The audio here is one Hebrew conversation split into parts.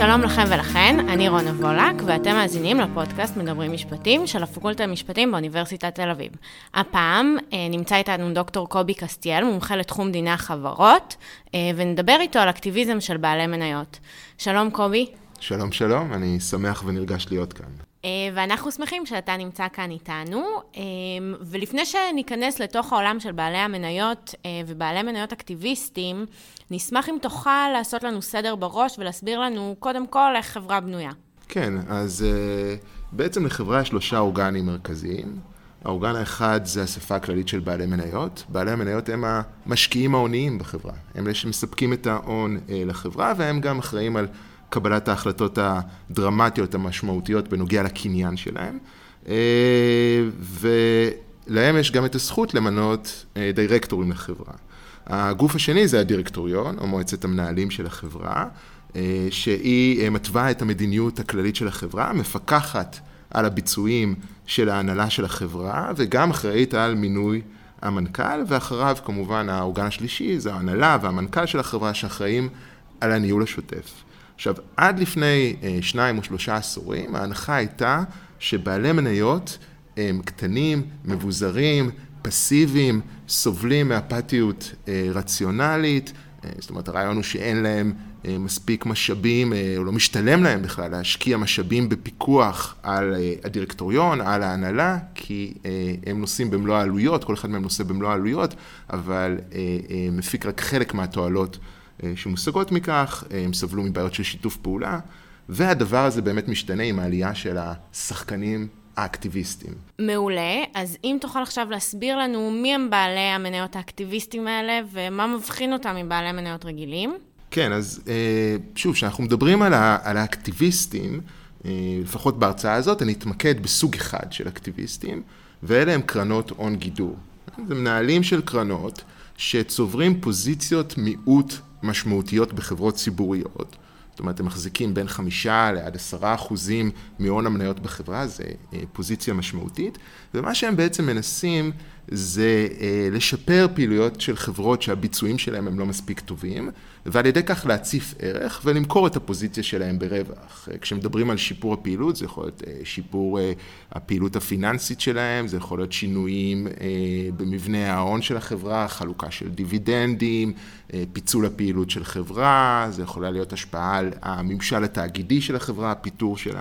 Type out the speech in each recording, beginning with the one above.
שלום לכם ולכן, אני רונה וולק, ואתם מאזינים לפודקאסט מדברים משפטים של הפקולטה למשפטים באוניברסיטת תל אביב. הפעם אה, נמצא איתנו דוקטור קובי קסטיאל, מומחה לתחום דיני החברות, אה, ונדבר איתו על אקטיביזם של בעלי מניות. שלום קובי. שלום שלום, אני שמח ונרגש להיות כאן. אה, ואנחנו שמחים שאתה נמצא כאן איתנו. אה, ולפני שניכנס לתוך העולם של בעלי המניות אה, ובעלי מניות אקטיביסטים, נשמח אם תוכל לעשות לנו סדר בראש ולהסביר לנו קודם כל איך חברה בנויה. כן, אז בעצם לחברה יש שלושה אורגנים מרכזיים. האורגן האחד זה אספה הכללית של בעלי מניות. בעלי המניות הם המשקיעים ההוניים בחברה. הם אלה שמספקים את ההון לחברה והם גם אחראים על קבלת ההחלטות הדרמטיות, המשמעותיות, בנוגע לקניין שלהם. אה, ולהם יש גם את הזכות למנות אה, דירקטורים לחברה. הגוף השני זה הדירקטוריון, או מועצת המנהלים של החברה, אה, שהיא מתווה את המדיניות הכללית של החברה, מפקחת על הביצועים של ההנהלה של החברה, וגם אחראית על מינוי המנכ"ל, ואחריו כמובן האורגן השלישי זה ההנהלה והמנכ"ל של החברה שאחראים על הניהול השוטף. עכשיו, עד לפני אה, שניים או שלושה עשורים, ההנחה הייתה שבעלי מניות הם קטנים, מבוזרים, פסיביים, סובלים מאפתיות אה, רציונלית, אה, זאת אומרת, הרעיון הוא שאין להם מספיק משאבים, או לא משתלם להם בכלל להשקיע משאבים בפיקוח על הדירקטוריון, על ההנהלה, כי הם נושאים במלוא העלויות, כל אחד מהם נושא במלוא העלויות, אבל מפיק רק חלק מהתועלות. אה, שמושגות מכך, אה, הם סבלו מבעיות של שיתוף פעולה, והדבר הזה באמת משתנה עם העלייה של השחקנים האקטיביסטים. מעולה, אז אם תוכל עכשיו להסביר לנו מי הם בעלי המניות האקטיביסטים האלה ומה מבחין אותם מבעלי המניות רגילים. כן, אז אה, שוב, כשאנחנו מדברים על, על האקטיביסטים, לפחות בהרצאה הזאת, אני אתמקד בסוג אחד של אקטיביסטים, ואלה הם קרנות הון גידור. זה מנהלים של קרנות שצוברים פוזיציות מיעוט משמעותיות בחברות ציבוריות. זאת אומרת, הם מחזיקים בין חמישה לעד עשרה אחוזים מהון המניות בחברה, זה אה, פוזיציה משמעותית, ומה שהם בעצם מנסים זה אה, לשפר פעילויות של חברות שהביצועים שלהם הם לא מספיק טובים, ועל ידי כך להציף ערך ולמכור את הפוזיציה שלהם ברווח. אה, כשמדברים על שיפור הפעילות, זה יכול להיות שיפור הפעילות הפיננסית שלהם, זה יכול להיות שינויים במבנה ההון של החברה, חלוקה של דיבידנדים, פיצול הפעילות של חברה, זה יכולה להיות השפעה על הממשל התאגידי של החברה, הפיתור של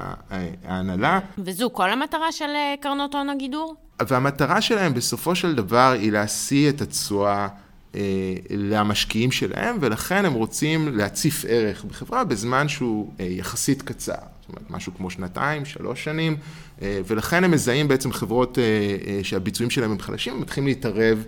ההנהלה. וזו כל המטרה של קרנות הון הגידור? והמטרה שלהם בסופו של דבר היא להשיא את התשואה אה, למשקיעים שלהם, ולכן הם רוצים להציף ערך בחברה בזמן שהוא אה, יחסית קצר. זאת אומרת, משהו כמו שנתיים, שלוש שנים, אה, ולכן הם מזהים בעצם חברות אה, אה, שהביצועים שלהם הם חלשים, הם מתחילים להתערב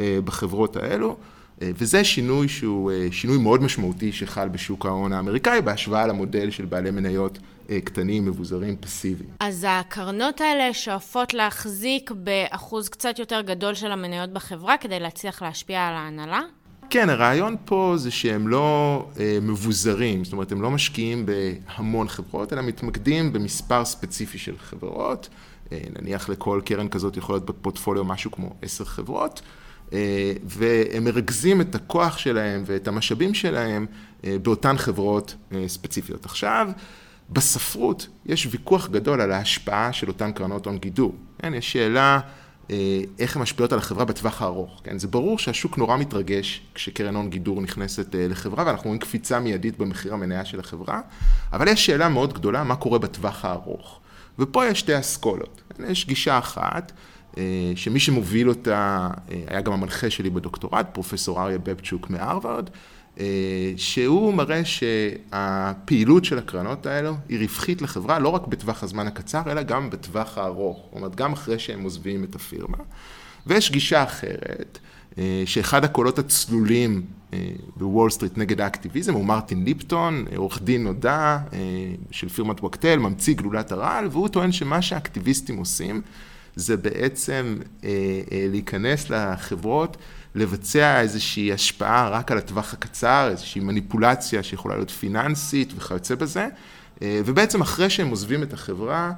אה, בחברות האלו. אה, וזה שינוי שהוא אה, שינוי מאוד משמעותי שחל בשוק ההון האמריקאי בהשוואה למודל של בעלי מניות אה, קטנים, מבוזרים, פסיביים. אז הקרנות האלה שואפות להחזיק באחוז קצת יותר גדול של המניות בחברה כדי להצליח להשפיע על ההנהלה? כן, הרעיון פה זה שהם לא אה, מבוזרים, זאת אומרת, הם לא משקיעים בהמון חברות, אלא מתמקדים במספר ספציפי של חברות. אה, נניח לכל קרן כזאת יכול להיות בפורטפוליו משהו כמו עשר חברות. אה, והם מרכזים את הכוח שלהם ואת המשאבים שלהם אה, באותן חברות אה, ספציפיות. עכשיו, בספרות יש ויכוח גדול על ההשפעה של אותן קרנות הון גידור. כן, יש שאלה איך הן משפיעות על החברה בטווח הארוך. כן, זה ברור שהשוק נורא מתרגש כשקרן הון גידור נכנסת לחברה, ואנחנו רואים קפיצה מיידית במחיר המניה של החברה, אבל יש שאלה מאוד גדולה, מה קורה בטווח הארוך. ופה יש שתי אסכולות. כן, יש גישה אחת, שמי שמוביל אותה אה, היה גם המנחה שלי בדוקטורט, פרופסור אריה בבצ'וק מהרווארד, אה, שהוא מראה שהפעילות של הקרנות האלו היא רווחית לחברה לא רק בטווח הזמן הקצר, אלא גם בטווח הארוך, זאת אומרת גם אחרי שהם עוזבים את הפירמה. ויש גישה אחרת, שאחד הקולות הצלולים בוול סטריט נגד האקטיביזם הוא מרטין ליפטון, עורך דין נודע של פירמת ווקטל, ממציא גלולת הרעל, והוא טוען שמה שהאקטיביסטים עושים זה בעצם אה, אה, להיכנס לחברות, לבצע איזושהי השפעה רק על הטווח הקצר, איזושהי מניפולציה שיכולה להיות פיננסית וכיוצא בזה, אה, ובעצם אחרי שהם עוזבים את החברה,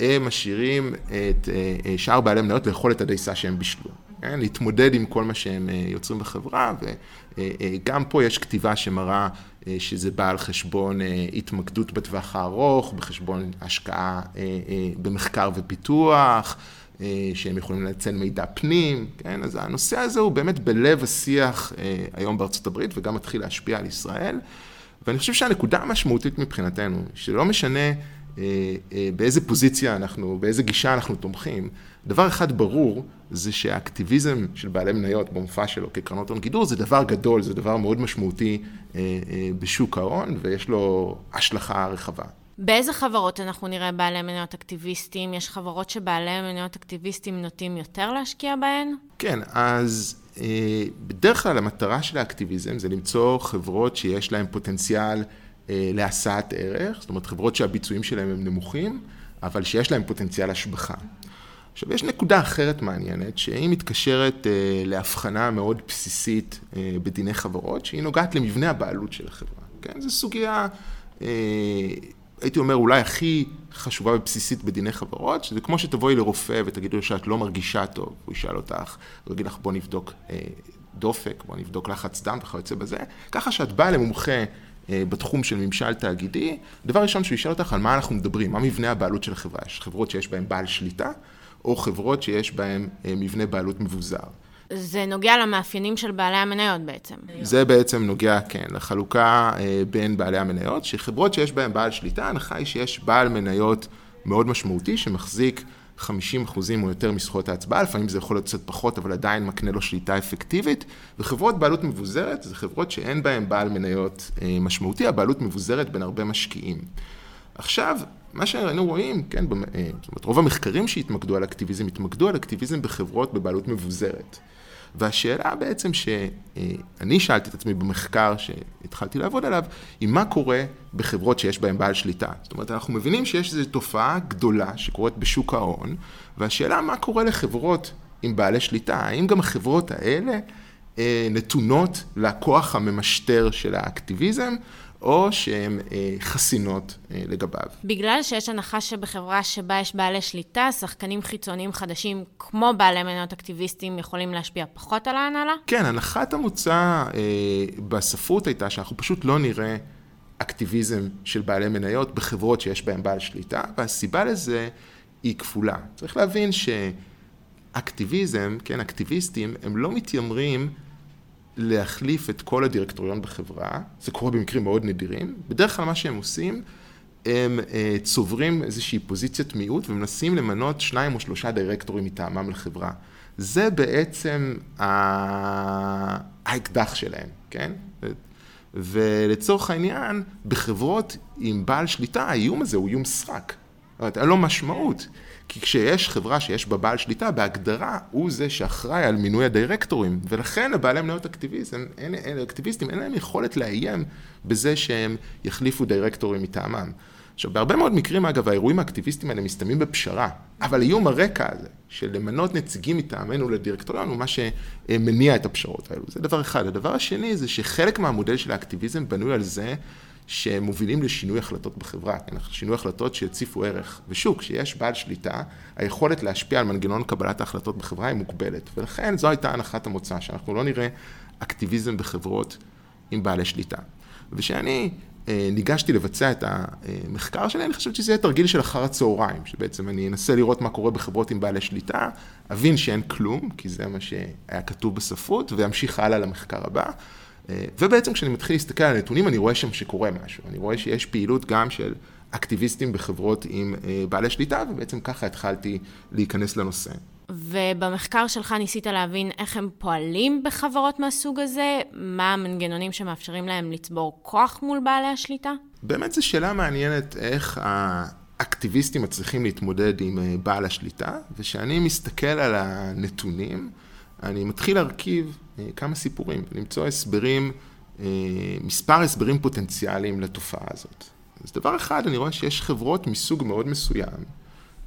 הם משאירים את שאר בעלי המניות לאכול את הדייסה שהם בישלו. כן? להתמודד עם כל מה שהם יוצרים בחברה, וגם פה יש כתיבה שמראה שזה בא על חשבון התמקדות בטווח הארוך, בחשבון השקעה במחקר ופיתוח. שהם יכולים לנצל מידע פנים, כן? אז הנושא הזה הוא באמת בלב השיח היום בארצות הברית וגם מתחיל להשפיע על ישראל. ואני חושב שהנקודה המשמעותית מבחינתנו, שלא משנה אה, אה, באיזה פוזיציה אנחנו, באיזה גישה אנחנו תומכים, דבר אחד ברור, זה שהאקטיביזם של בעלי מניות במופע שלו כקרנות הון גידור זה דבר גדול, זה דבר מאוד משמעותי אה, אה, בשוק ההון, ויש לו השלכה רחבה. באיזה חברות אנחנו נראה בעלי מניות אקטיביסטים? יש חברות שבעלי מניות אקטיביסטים נוטים יותר להשקיע בהן? כן, אז אה, בדרך כלל המטרה של האקטיביזם זה למצוא חברות שיש להן פוטנציאל אה, להשאת ערך, זאת אומרת חברות שהביצועים שלהן הם נמוכים, אבל שיש להן פוטנציאל השבחה. עכשיו, יש נקודה אחרת מעניינת, שהיא מתקשרת אה, להבחנה מאוד בסיסית אה, בדיני חברות, שהיא נוגעת למבנה הבעלות של החברה. כן? זו סוגיה אה, הייתי אומר, אולי הכי חשובה ובסיסית בדיני חברות, שזה כמו שתבואי לרופא ותגידו לו שאת לא מרגישה טוב, הוא ישאל אותך, הוא יגיד לך בוא נבדוק אה, דופק, בוא נבדוק לחץ דם וכיוצא בזה, ככה שאת באה למומחה אה, בתחום של ממשל תאגידי, דבר ראשון שהוא ישאל אותך על מה אנחנו מדברים, מה מבנה הבעלות של החברה, יש חברות שיש בהן בעל שליטה, או חברות שיש בהן אה, מבנה בעלות מבוזר. זה נוגע למאפיינים של בעלי המניות בעצם. זה בעצם נוגע, כן, לחלוקה אה, בין בעלי המניות, שחברות שיש בהן בעל שליטה, ההנחה היא שיש בעל מניות מאוד משמעותי שמחזיק 50 אחוזים או יותר מזכויות ההצבעה, לפעמים זה יכול להיות קצת פחות, אבל עדיין מקנה לו שליטה אפקטיבית, וחברות בעלות מבוזרת זה חברות שאין בהן בעל מניות אה, משמעותי, הבעלות מבוזרת בין הרבה משקיעים. עכשיו, מה שהיינו רואים, כן, אה, זאת אומרת, רוב המחקרים שהתמקדו על אקטיביזם, התמקדו על אקטיביזם בחברות בבעלות מבוזרת. והשאלה בעצם שאני שאלתי את עצמי במחקר שהתחלתי לעבוד עליו, היא מה קורה בחברות שיש בהן בעל שליטה. זאת אומרת, אנחנו מבינים שיש איזו תופעה גדולה שקורית בשוק ההון, והשאלה מה קורה לחברות עם בעלי שליטה, האם גם החברות האלה אה, נתונות לכוח הממשטר של האקטיביזם, או שהן אה, חסינות אה, לגביו. בגלל שיש הנחה שבחברה שבה יש בעלי שליטה, שחקנים חיצוניים חדשים, כמו בעלי מניות אקטיביסטים, יכולים להשפיע פחות על ההנהלה? כן, הנחת המוצא אה, בספרות הייתה שאנחנו פשוט לא נראה אקטיביזם של בעלי מניות בחברות שיש בהן בעל שליטה, והסיבה לזה היא כפולה. צריך להבין שאקטיביזם, כן, אקטיביסטים, הם לא מתיימרים להחליף את כל הדירקטוריון בחברה, זה קורה במקרים מאוד נדירים, בדרך כלל מה שהם עושים, הם אה, צוברים איזושהי פוזיציית מיעוט ומנסים למנות שניים או שלושה דירקטורים מטעמם לחברה. זה בעצם האקדח שלהם, כן? ולצורך העניין, בחברות עם בעל שליטה, האיום הזה הוא איום סרק. זאת אומרת, אין לו משמעות. כי כשיש חברה שיש בה בעל שליטה, בהגדרה הוא זה שאחראי על מינוי הדירקטורים, ולכן לבעלי מניות אקטיביזם, אין, אין, אקטיביסטים, אין להם יכולת לאיים בזה שהם יחליפו דירקטורים מטעמם. עכשיו, בהרבה מאוד מקרים, אגב, האירועים האקטיביסטיים האלה מסתיימים בפשרה, אבל איום הרקע הזה, של למנות נציגים מטעמנו לדירקטוריון, הוא מה שמניע את הפשרות האלו. זה דבר אחד. הדבר השני זה שחלק מהמודל של האקטיביזם בנוי על זה שמובילים לשינוי החלטות בחברה, כן? שינוי החלטות שיציפו ערך. ושוב, כשיש בעל שליטה, היכולת להשפיע על מנגנון קבלת ההחלטות בחברה היא מוגבלת. ולכן זו הייתה הנחת המוצא, שאנחנו לא נראה אקטיביזם בחברות עם בעלי שליטה. וכשאני אה, ניגשתי לבצע את המחקר שלי, אני חושבת שזה יהיה תרגיל של אחר הצהריים, שבעצם אני אנסה לראות מה קורה בחברות עם בעלי שליטה, אבין שאין כלום, כי זה מה שהיה כתוב בספרות, ואמשיך הלאה למחקר הבא. אה, ובעצם כשאני מתחיל להסתכל על הנתונים, אני רואה שם שקורה משהו. אני רואה שיש פעילות גם של אקטיביסטים בחברות עם אה, בעלי שליטה, ובעצם ככה התחלתי להיכנס לנושא. ובמחקר שלך ניסית להבין איך הם פועלים בחברות מהסוג הזה? מה המנגנונים שמאפשרים להם לצבור כוח מול בעלי השליטה? באמת זו שאלה מעניינת איך האקטיביסטים מצליחים להתמודד עם אה, בעל השליטה, וכשאני מסתכל על הנתונים, אני מתחיל להרכיב כמה סיפורים, למצוא הסברים, אה, מספר הסברים פוטנציאליים לתופעה הזאת. אז דבר אחד, אני רואה שיש חברות מסוג מאוד מסוים,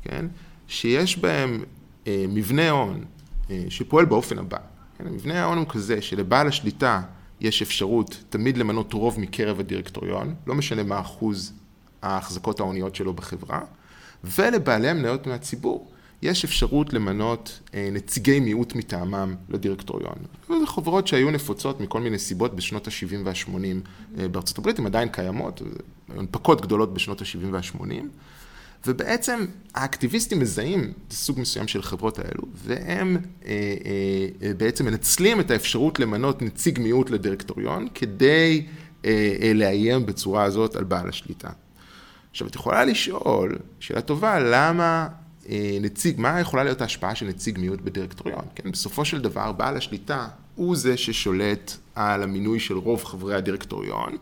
כן, שיש בהן אה, מבנה הון שפועל באופן הבא. כן, מבנה ההון הוא כזה שלבעל השליטה יש אפשרות תמיד למנות רוב מקרב הדירקטוריון, לא משנה מה אחוז ההחזקות ההוניות שלו בחברה, ולבעלי המניות מהציבור יש אפשרות למנות אה, נציגי מיעוט מטעמם לדירקטוריון. זה חברות שהיו נפוצות מכל מיני סיבות בשנות ה-70 וה-80 אה, בארצות הברית, הן עדיין קיימות, הנפקות גדולות בשנות ה-70 וה-80. ובעצם האקטיביסטים מזהים סוג מסוים של חברות האלו, והם אה, אה, בעצם מנצלים את האפשרות למנות נציג מיעוט לדירקטוריון, כדי אה, אה, לאיים בצורה הזאת על בעל השליטה. עכשיו, את יכולה לשאול, שאלה טובה, למה אה, נציג, מה יכולה להיות ההשפעה של נציג מיעוט בדירקטוריון? כן, בסופו של דבר, בעל השליטה הוא זה ששולט על המינוי של רוב חברי הדירקטוריון.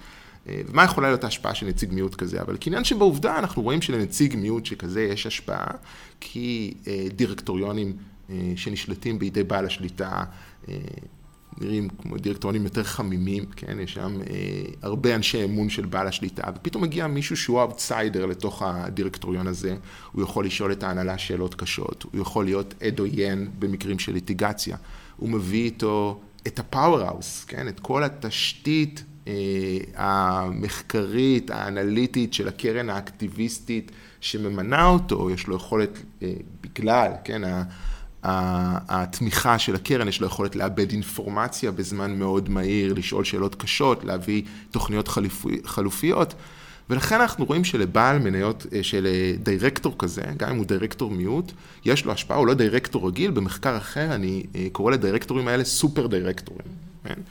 אה, ומה יכולה להיות ההשפעה של נציג מיעוט כזה? אבל כעניין שבעובדה אנחנו רואים שלנציג מיעוט שכזה יש השפעה, כי אה, דירקטוריונים שנשלטים בידי בעל השליטה נראים כמו דירקטוריונים יותר חמימים, כן? יש שם אה, הרבה אנשי אמון של בעל השליטה, ופתאום מגיע מישהו שהוא אאוטסיידר לתוך הדירקטוריון הזה, הוא יכול לשאול את ההנהלה שאלות קשות, הוא יכול להיות עד עוין במקרים של ליטיגציה, הוא מביא איתו את ה power house, כן? את כל התשתית אה, המחקרית, האנליטית של הקרן האקטיביסטית שממנה אותו, יש לו יכולת אה, בגלל, כן? התמיכה של הקרן, יש לו יכולת לעבד אינפורמציה בזמן מאוד מהיר, לשאול שאלות קשות, להביא תוכניות חלופי, חלופיות. ולכן אנחנו רואים שלבעל מניות, אה, של אה, דירקטור כזה, גם אם הוא דירקטור מיעוט, יש לו השפעה, הוא לא דירקטור רגיל, במחקר אחר אני אה, קורא לדירקטורים האלה סופר דירקטורים. כן?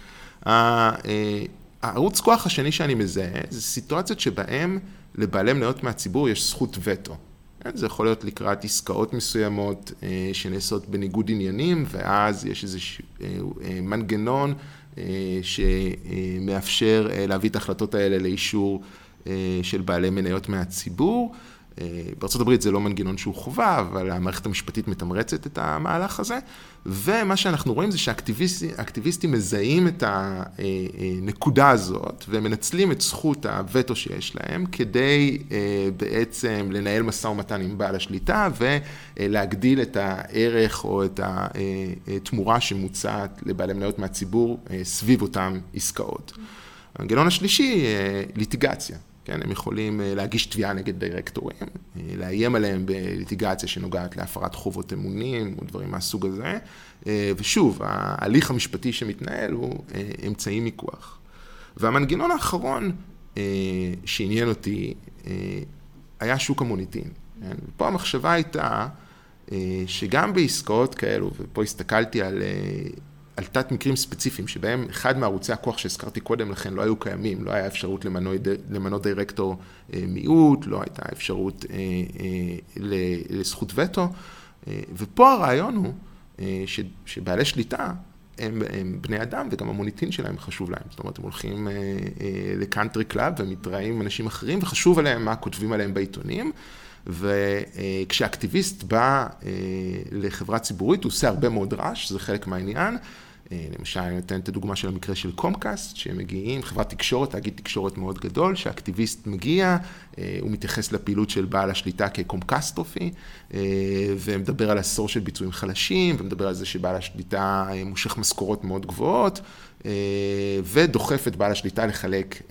הערוץ כוח השני שאני מזהה, זה סיטואציות שבהן לבעלי מניות מהציבור יש זכות וטו. כן, זה יכול להיות לקראת עסקאות מסוימות אה, שנעשות בניגוד עניינים, ואז יש איזה אה, אה, מנגנון שמאפשר להביא את ההחלטות האלה לאישור של בעלי מניות מהציבור. בארה"ב זה לא מנגנון שהוא חובה, אבל המערכת המשפטית מתמרצת את המהלך הזה, ומה שאנחנו רואים זה שהאקטיביסטים מזהים את הנקודה הזאת, ומנצלים את זכות הווטו שיש להם, כדי אה, בעצם לנהל משא ומתן עם בעל השליטה, ולהגדיל את הערך או את התמורה שמוצעת לבעלי מניות מהציבור אה, סביב אותן עסקאות. המנגנון השלישי, אה, ליטיגציה. כן, הם יכולים אה, להגיש תביעה נגד דירקטורים, אה, לאיים עליהם בליטיגציה שנוגעת להפרת חובות אמונים או דברים מהסוג הזה, אה, ושוב, ההליך המשפטי שמתנהל הוא אמצעי מיקוח. והמנגנון האחרון שעניין אותי היה שוק המוניטין. כן? פה המחשבה הייתה שגם בעסקאות כאלו, ופה הסתכלתי על על תת מקרים ספציפיים, שבהם אחד מערוצי הכוח שהזכרתי קודם לכן לא היו קיימים, לא היה אפשרות למנות, דירקטור אה, מיעוט, לא הייתה אפשרות אה, אה, לזכות וטו, ופה הרעיון הוא שבעלי שליטה הם, הם בני אדם וגם המוניטין שלהם חשוב להם. זאת אומרת, הם הולכים ל country club ומתראים עם אנשים אחרים וחשוב עליהם מה כותבים עליהם בעיתונים. וכשאקטיביסט בא לחברה ציבורית, הוא עושה הרבה מאוד רעש, זה חלק מהעניין. אה, למשל, אני נותן את הדוגמה של המקרה של קומקאסט, שהם מגיעים, חברת תקשורת, תאגיד תקשורת מאוד גדול, שהאקטיביסט מגיע, אה, הוא מתייחס לפעילות של בעל השליטה כקומקסטרופי, אה, ומדבר על עשור של ביצועים חלשים, ומדבר על זה שבעל השליטה מושך משכורות מאוד גבוהות, ודוחף את בעל השליטה לחלק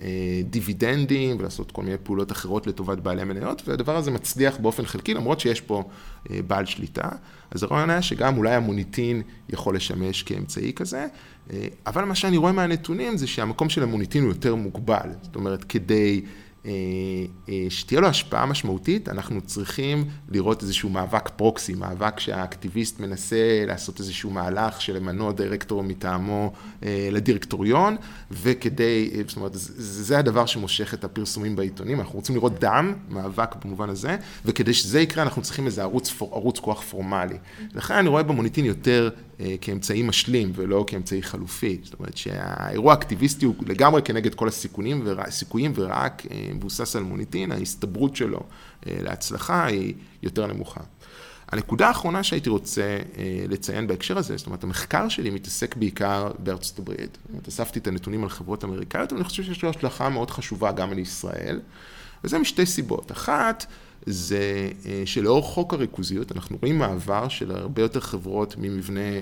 דיבידנדים ולעשות כל מיני פעולות אחרות לטובת בעלי מניות, והדבר הזה מצליח באופן חלקי, למרות שיש פה בעל שליטה. אז הרעיון היה שגם אולי המוניטין יכול לשמש כאמצעי כזה, אבל מה שאני רואה מהנתונים זה שהמקום של המוניטין הוא יותר מוגבל. זאת אומרת, כדי אה, אה, שתהיה לו השפעה משמעותית, אנחנו צריכים לראות איזשהו מאבק פרוקסי, מאבק שהאקטיביסט מנסה לעשות איזשהו מהלך של למנות דירקטור מטעמו אה, לדירקטוריון, וכדי, זאת אומרת, זה הדבר שמושך את הפרסומים בעיתונים, אנחנו רוצים לראות דם, מאבק במובן הזה, וכדי שזה יקרה אנחנו צריכים איזה ערוץ, ערוץ כוח פורמלי. לכן אני רואה במוניטין יותר כאמצעי משלים ולא כאמצעי חלופי. זאת אומרת שהאירוע האקטיביסטי הוא לגמרי כנגד כל הסיכונים והסיכויים ורק מבוסס על מוניטין, ההסתברות שלו אה, להצלחה היא יותר נמוכה. הנקודה האחרונה שהייתי רוצה אה, לציין בהקשר הזה, זאת אומרת, המחקר שלי מתעסק בעיקר בארצות הברית. זאת אומרת, אספתי את הנתונים על חברות אמריקאיות, אבל אני חושב שיש לו השלכה מאוד חשובה גם על ישראל. וזה משתי סיבות. אחת, זה אה, שלאור חוק הריכוזיות, אנחנו רואים מעבר של הרבה יותר חברות ממבנה אה,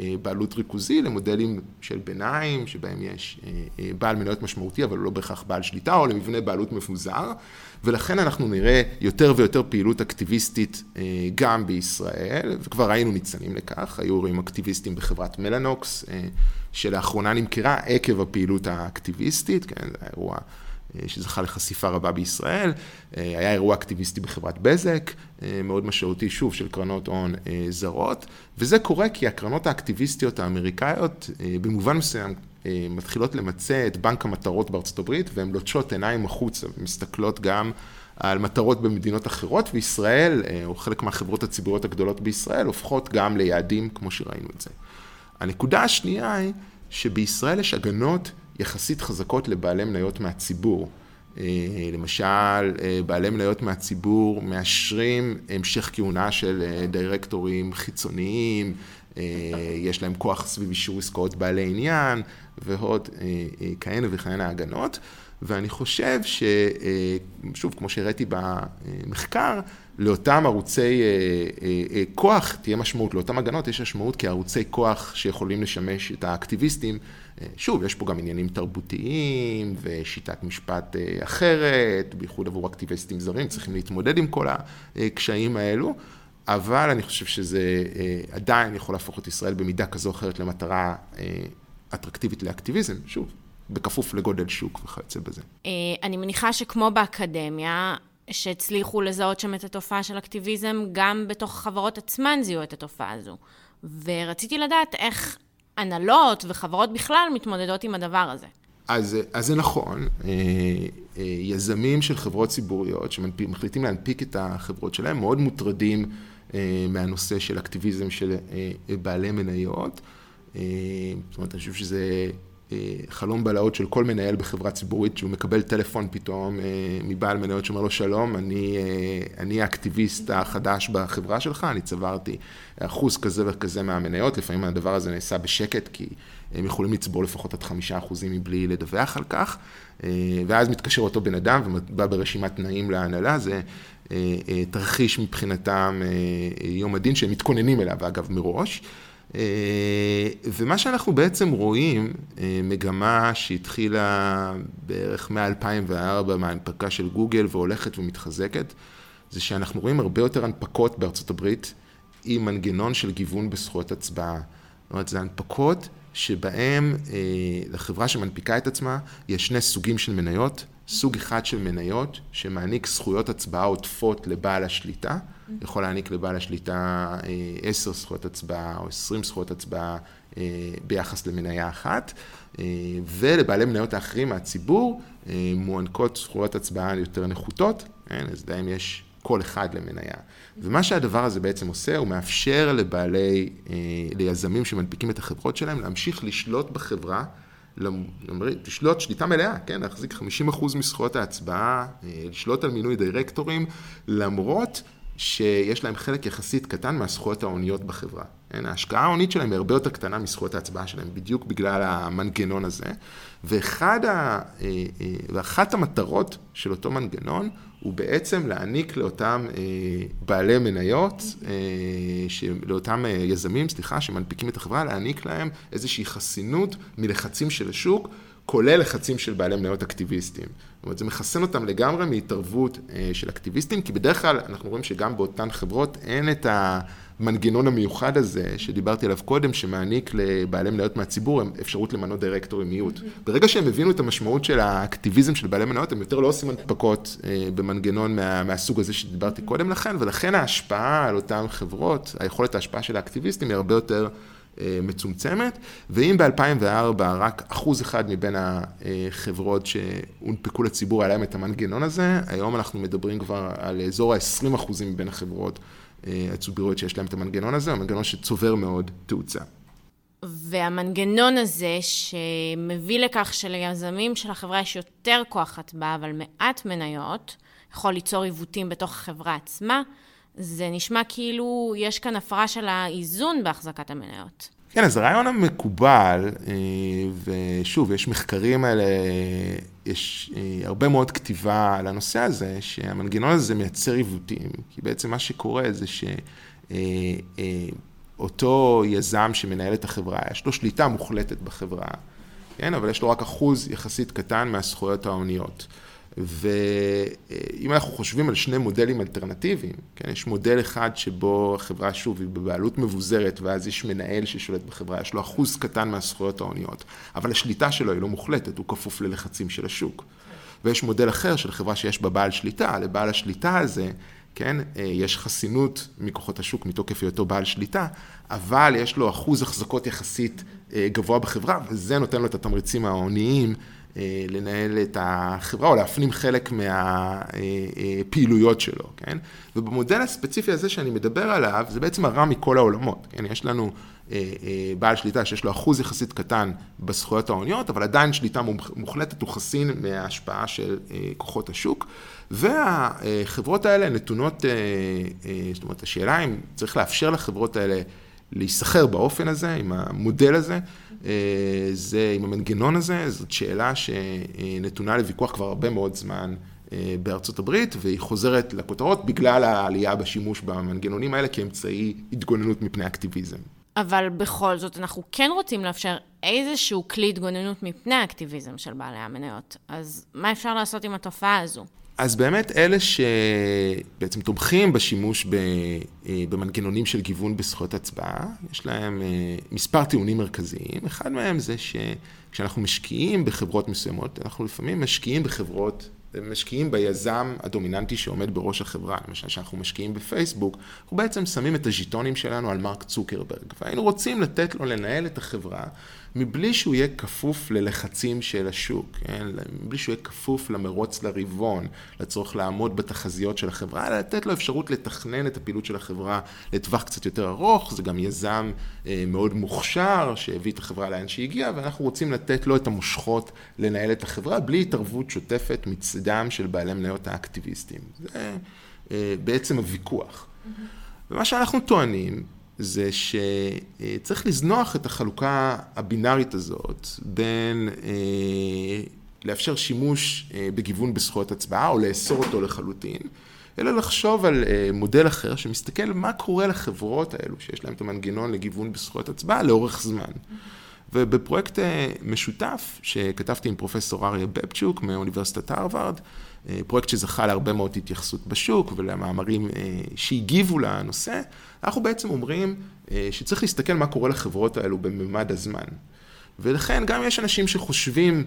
אה, בעלות ריכוזי למודלים של ביניים, שבהם יש בעל מניות משמעותי, אבל לא בהכרח בעל שליטה, או למבנה בעלות מפוזר, ולכן אנחנו נראה יותר ויותר פעילות אקטיביסטית גם בישראל, וכבר ראינו ניצנים לכך, היו רואים אקטיביסטים בחברת מלאנוקס, שלאחרונה נמכרה עקב הפעילות האקטיביסטית, כן, זה האירוע... אה, שזכה לחשיפה רבה בישראל. אה, היה אירוע אקטיביסטי בחברת בזק, אה, מאוד משמעותי, שוב, של קרנות הון זרות, וזה קורה כי הקרנות האקטיביסטיות האמריקאיות, במובן מסוים, מתחילות למצא את בנק המטרות בארצות הברית, והן לוטשות עיניים החוצה ומסתכלות גם על מטרות במדינות אחרות, וישראל, או חלק מהחברות הציבוריות הגדולות בישראל, הופכות גם ליעדים כמו שראינו את זה. הנקודה השנייה היא שבישראל יש הגנות יחסית חזקות לבעלי מניות מהציבור. אה, למשל, אה, בעלי מניות מהציבור מאשרים המשך כהונה של אה, דירקטורים חיצוניים, יש להם כוח סביב אישור עסקאות בעלי עניין ועוד כהנה וכהנה הגנות. ואני חושב ששוב, כמו שהראיתי במחקר, לאותם ערוצי כוח תהיה משמעות, לאותם הגנות יש משמעות כערוצי כוח שיכולים לשמש את האקטיביסטים שוב, יש פה גם עניינים תרבותיים ושיטת משפט אה, אחרת, בייחוד עבור אקטיביסטים זרים, צריכים להתמודד עם כל הקשיים האלו, אבל אני חושב שזה אה, עדיין יכול להפוך את ישראל במידה כזו או אחרת למטרה אה, אטרקטיבית לאקטיביזם, שוב, בכפוף לגודל שוק וכיוצא בזה. אני מניחה שכמו באקדמיה, שהצליחו לזהות שם את התופעה של אקטיביזם, גם בתוך החברות עצמן זיהו את התופעה הזו. ורציתי לדעת איך הנהלות וחברות בכלל מתמודדות עם הדבר הזה. אז, אז זה נכון, אה, אה, יזמים של חברות ציבוריות שמחליטים להנפיק את החברות שלהם מאוד מוטרדים אה, מהנושא של אקטיביזם של בעלי מניות. זאת אומרת, אני חושב שזה חלום בלהות של כל מנהל בחברה ציבורית, שהוא מקבל טלפון פתאום מבעל מניות שאומר לו שלום, אני, אני האקטיביסט החדש בחברה שלך, אני צברתי אחוז כזה וכזה מהמניות, לפעמים הדבר הזה נעשה בשקט, כי הם יכולים לצבור לפחות עד חמישה אחוזים מבלי לדווח על כך, ואז מתקשר אותו בן אדם ובא ברשימת תנאים להנהלה, זה תרחיש מבחינתם יום הדין שהם מתכוננים אליו, אגב, מראש. אה, ומה שאנחנו בעצם רואים, אה, מגמה שהתחילה בערך מ-2004 מההנפקה של גוגל והולכת ומתחזקת, זה שאנחנו רואים הרבה יותר הנפקות בארצות הברית עם מנגנון של גיוון בזכויות הצבעה. זאת אומרת, זה הנפקות שבהם אה, לחברה שמנפיקה את עצמה יש שני סוגים של מניות, סוג אחד של מניות שמעניק זכויות הצבעה עודפות לבעל השליטה, יכול להעניק לבעל השליטה אה, עשר זכויות הצבעה או עשרים זכויות הצבעה אה, ביחס למניה אחת, אה, ולבעלי מניות האחרים מהציבור מוענקות זכויות הצבעה יותר נחותות, כן, אז להם יש כל אחד למניה. ומה שהדבר הזה בעצם עושה, הוא מאפשר לבעלי, ליזמים שמנפיקים את החברות שלהם, להמשיך לשלוט בחברה. לשלוט שליטה מלאה, כן, להחזיק 50% מזכויות ההצבעה, לשלוט על מינוי דירקטורים, למרות שיש להם חלק יחסית קטן מהזכויות ההוניות בחברה. כן? ההשקעה ההונית שלהם היא הרבה יותר קטנה מזכויות ההצבעה שלהם, בדיוק בגלל המנגנון הזה. ואחד ה, אה, אה, ואחת המטרות של אותו מנגנון הוא בעצם להעניק לאותם אה, בעלי מניות, לאותם יזמים, סליחה, שמנפיקים את החברה, להעניק להם איזושהי חסינות מלחצים של השוק. כולל לחצים של בעלי מניות אקטיביסטים. זאת אומרת, זה מחסן אותם לגמרי מהתערבות אה, של אקטיביסטים, כי בדרך כלל אנחנו רואים שגם באותן חברות אין את המנגנון המיוחד הזה שדיברתי עליו קודם, שמעניק לבעלי מניות מהציבור אפשרות למנות דירקטורים מיעוט. ברגע שהם הבינו את המשמעות של האקטיביזם של בעלי מניות, הם יותר לא עושים הנפקות אה, במנגנון מה, מהסוג הזה שדיברתי קודם לכן, ולכן ההשפעה על אותן חברות, היכולת ההשפעה של האקטיביסטים היא הרבה יותר... אה, מצומצמת, ואם ב-2004 רק אחוז אחד מבין החברות שהונפקו לציבור היה להם את המנגנון הזה, היום אנחנו מדברים כבר על אזור ה-20 אחוזים מבין החברות אה, הציבוריות שיש להם את המנגנון הזה, המנגנון שצובר מאוד תאוצה. והמנגנון הזה שמביא לכך שליזמים של החברה יש יותר כוח הצבעה, אבל מעט מניות, יכול ליצור עיוותים בתוך החברה עצמה, זה נשמע כאילו יש כאן הפרה של האיזון בהחזקת המניות. כן, אז הרעיון המקובל, אה, ושוב, יש מחקרים האלה, יש אה, הרבה מאוד כתיבה על הנושא הזה, שהמנגנון הזה מייצר עיוותים, כי בעצם מה שקורה זה שאותו יזם שמנהל את החברה, יש לו שליטה מוחלטת בחברה, כן, אבל יש לו רק אחוז יחסית קטן מהזכויות ההוניות. ואם אנחנו חושבים על שני מודלים אלטרנטיביים, כן, יש מודל אחד שבו החברה שוב היא בבעלות מבוזרת ואז יש מנהל ששולט בחברה, יש לו אחוז קטן מהזכויות ההוניות, אבל השליטה שלו היא לא מוחלטת, הוא כפוף ללחצים של השוק. ויש מודל אחר של חברה שיש בה בעל שליטה, לבעל השליטה הזה, כן, יש חסינות מכוחות השוק מתוקף היותו בעל שליטה, אבל יש לו אחוז החזקות יחסית גבוה בחברה, וזה נותן לו את התמריצים ההוניים אה, לנהל את החברה או להפנים חלק מהפעילויות שלו, כן? ובמודל הספציפי הזה שאני מדבר עליו, זה בעצם הרע מכל העולמות, כן? יש לנו אה, אה, בעל שליטה שיש לו אחוז יחסית קטן בזכויות ההוניות, אבל עדיין שליטה מוחלטת הוא חסין מההשפעה של כוחות השוק, והחברות האלה נתונות, זאת אומרת, השאלה אם צריך לאפשר לחברות האלה להיסחר באופן הזה, עם המודל הזה, אה, זה, עם המנגנון הזה, זאת שאלה שנתונה לוויכוח כבר הרבה מאוד זמן אה, בארצות הברית, והיא חוזרת לכותרות בגלל העלייה בשימוש במנגנונים האלה כאמצעי התגוננות מפני אקטיביזם. אבל בכל זאת, אנחנו כן רוצים לאפשר איזשהו כלי התגוננות מפני האקטיביזם של בעלי המניות. אז מה אפשר לעשות עם התופעה הזו? אז באמת אלה שבעצם תומכים בשימוש אה, במנגנונים של גיוון בזכויות הצבעה, יש להם אה, מספר טיעונים מרכזיים. אחד מהם זה שכשאנחנו משקיעים בחברות מסוימות, אנחנו לפעמים משקיעים בחברות משקיעים ביזם הדומיננטי שעומד בראש החברה, למשל שאנחנו משקיעים בפייסבוק, אנחנו בעצם שמים את הז'יטונים שלנו על מרק צוקרברג, והיינו רוצים לתת לו לנהל את החברה מבלי שהוא יהיה כפוף ללחצים של השוק, כן? מבלי שהוא יהיה כפוף למרוץ לרבעון, לצורך לעמוד בתחזיות של החברה, אלא לתת לו אפשרות לתכנן את הפעילות של החברה לטווח קצת יותר ארוך, זה גם יזם אה, מאוד מוכשר שהביא את החברה לאן שהיא הגיעה, ואנחנו רוצים לתת לו את המושכות לנהל את החברה בלי התערבות שוטפת מצדם של בעלי מניות האקטיביסטים. זה אה, בעצם הוויכוח. Mm-hmm. ומה שאנחנו טוענים זה שצריך לזנוח את החלוקה הבינארית הזאת בין אה, לאפשר שימוש אה, בגיוון בזכויות הצבעה או לאסור אותו לחלוטין, אלא לחשוב על אה, מודל אחר שמסתכל מה קורה לחברות האלו שיש להם את המנגנון לגיוון בזכויות הצבעה לאורך זמן. ובפרויקט משותף שכתבתי עם פרופסור אריה בבצ'וק מאוניברסיטת הרווארד, פרויקט שזכה להרבה מאוד התייחסות בשוק ולמאמרים שהגיבו לנושא, אנחנו בעצם אומרים אה, שצריך להסתכל מה קורה לחברות האלו בממד הזמן. ולכן גם יש אנשים שחושבים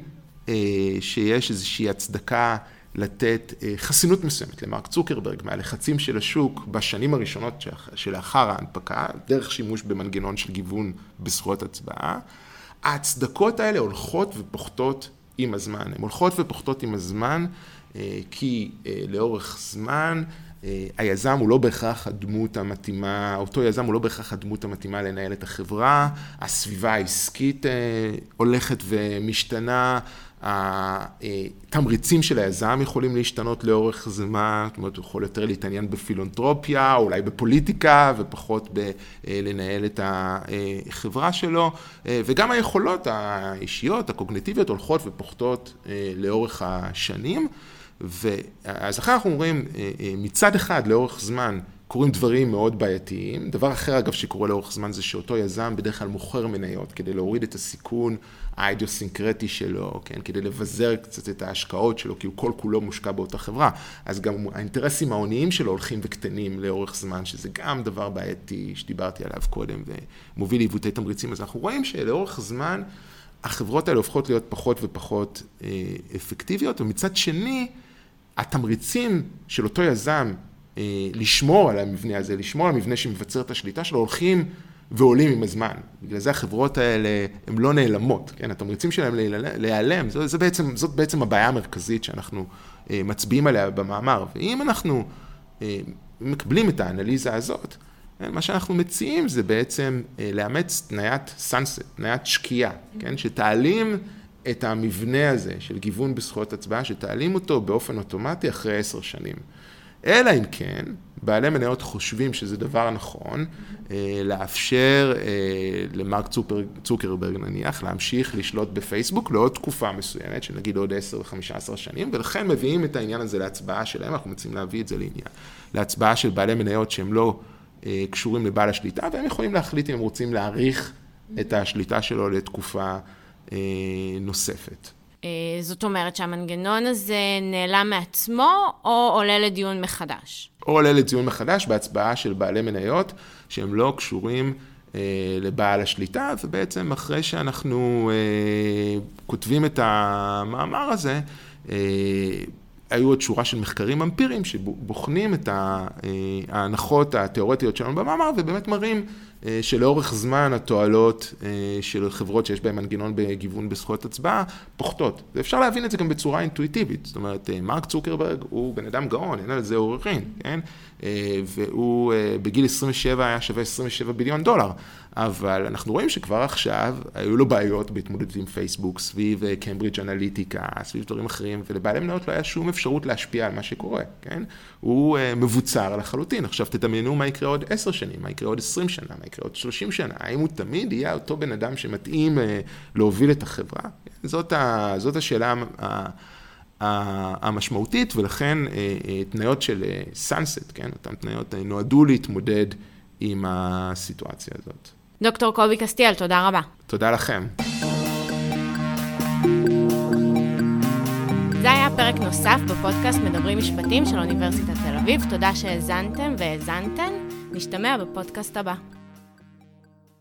אה, שיש איזושהי הצדקה לתת אה, חסינות מסוימת למרק צוקרברג מהלחצים של השוק בשנים הראשונות שלאחר ההנפקה, דרך שימוש במנגנון של גיוון בזכויות הצבעה. ההצדקות האלה הולכות ופוחתות עם הזמן. הן הולכות ופוחתות עם הזמן, כי לאורך זמן אה, היזם הוא לא בהכרח הדמות המתאימה, אותו יזם הוא לא בהכרח הדמות המתאימה לנהל את החברה, הסביבה העסקית אה, הולכת ומשתנה, התמריצים של היזם יכולים להשתנות לאורך זמן, זאת אומרת הוא יכול יותר להתעניין בפילנטרופיה, אולי בפוליטיקה ופחות בלנהל את החברה שלו, אה, וגם היכולות האישיות, הקוגניטיביות הולכות ופוחתות לאורך השנים. ואז אחר אנחנו אומרים, אה, אה, מצד אחד לאורך זמן קורים דברים מאוד בעייתיים. דבר אחר אגב שקורה לאורך זמן זה שאותו יזם בדרך כלל מוכר מניות כדי להוריד את הסיכון האידיוסינקרטי שלו, כן, כדי לבזר קצת את ההשקעות שלו, כי הוא כל כולו מושקע באותה חברה. אז גם האינטרסים ההוניים שלו הולכים וקטנים לאורך זמן, שזה גם דבר בעייתי שדיברתי עליו קודם ומוביל לעיוותי תמריצים. אז אנחנו רואים שלאורך זמן החברות האלה הופכות להיות פחות ופחות אה, אפקטיביות, ומצד שני, התמריצים של אותו יזם אה, לשמור על המבנה הזה, לשמור על המבנה שמבצר את השליטה שלו, הולכים ועולים עם הזמן. בגלל זה החברות האלה הן לא נעלמות, כן? התמריצים שלהם להיעלם, זה, זה בעצם, זאת בעצם הבעיה המרכזית שאנחנו אה, מצביעים עליה במאמר. ואם אנחנו מקבלים את האנליזה הזאת? מה שאנחנו מציעים זה בעצם לאמץ תניית sunset, תניית שקיעה, כן? שתעלים את המבנה הזה של גיוון בזכויות הצבעה, שתעלים אותו באופן אוטומטי אחרי עשר שנים. אלא אם כן, בעלי מניות חושבים שזה דבר נכון, אה, לאפשר אה, למרק צוקר, צוקרברג נניח, להמשיך לשלוט בפייסבוק לעוד תקופה מסוימת, שנגיד עוד 10 ו-15 שנים, ולכן מביאים את העניין הזה להצבעה שלהם, אנחנו מציעים להביא את זה לעניין, להצבעה של בעלי מניות שהם לא אה, קשורים לבעל השליטה, והם יכולים להחליט אם הם רוצים להאריך את השליטה שלו לתקופה נוספת. זאת אומרת שהמנגנון הזה נעלם מעצמו, או עולה לדיון מחדש? או עולה לדיון מחדש בהצבעה של בעלי מניות שהם לא קשורים אה, לבעל השליטה, ובעצם אחרי שאנחנו אה, כותבים את המאמר הזה, אה, היו עוד שורה של מחקרים אמפיריים שבוחנים את אה, ההנחות התיאורטיות שלנו במאמר ובאמת מראים שלאורך זמן התועלות אה, של חברות שיש בהן מנגנון בגיוון בזכויות הצבעה פוחתות. ואפשר להבין את זה גם בצורה אינטואיטיבית. זאת אומרת, מרק צוקרברג הוא בן אדם גאון, אין על זה עוררין, כן? והוא בגיל 27 היה שווה 27 ביליון דולר. אבל אנחנו רואים שכבר עכשיו היו לו בעיות בהתמודדות עם פייסבוק, סביב קיימברידג' אנליטיקה, סביב דברים אחרים, ולבעלי מניות לא היה שום אפשרות להשפיע על מה שקורה, כן? הוא מבוצר לחלוטין. עכשיו תדמיינו מה יקרה עוד עשר שנים, מה יקרה עוד עשרים שנה, מה יקרה עוד שלושים שנה, האם הוא תמיד יהיה אותו בן אדם שמתאים uh, להוביל את החברה? זאת, ה, זאת השאלה ה, המשמעותית, ולכן uh, uh, תניות של סאנסט, כן? אותן תניות נועדו להתמודד עם הסיטואציה הזאת. דוקטור קובי קסטיאל, תודה רבה. תודה לכם. זה היה פרק נוסף בפודקאסט מדברים משפטים של אוניברסיטת תל אביב. תודה שהאזנתם והאזנתן. נשתמע בפודקאסט הבא.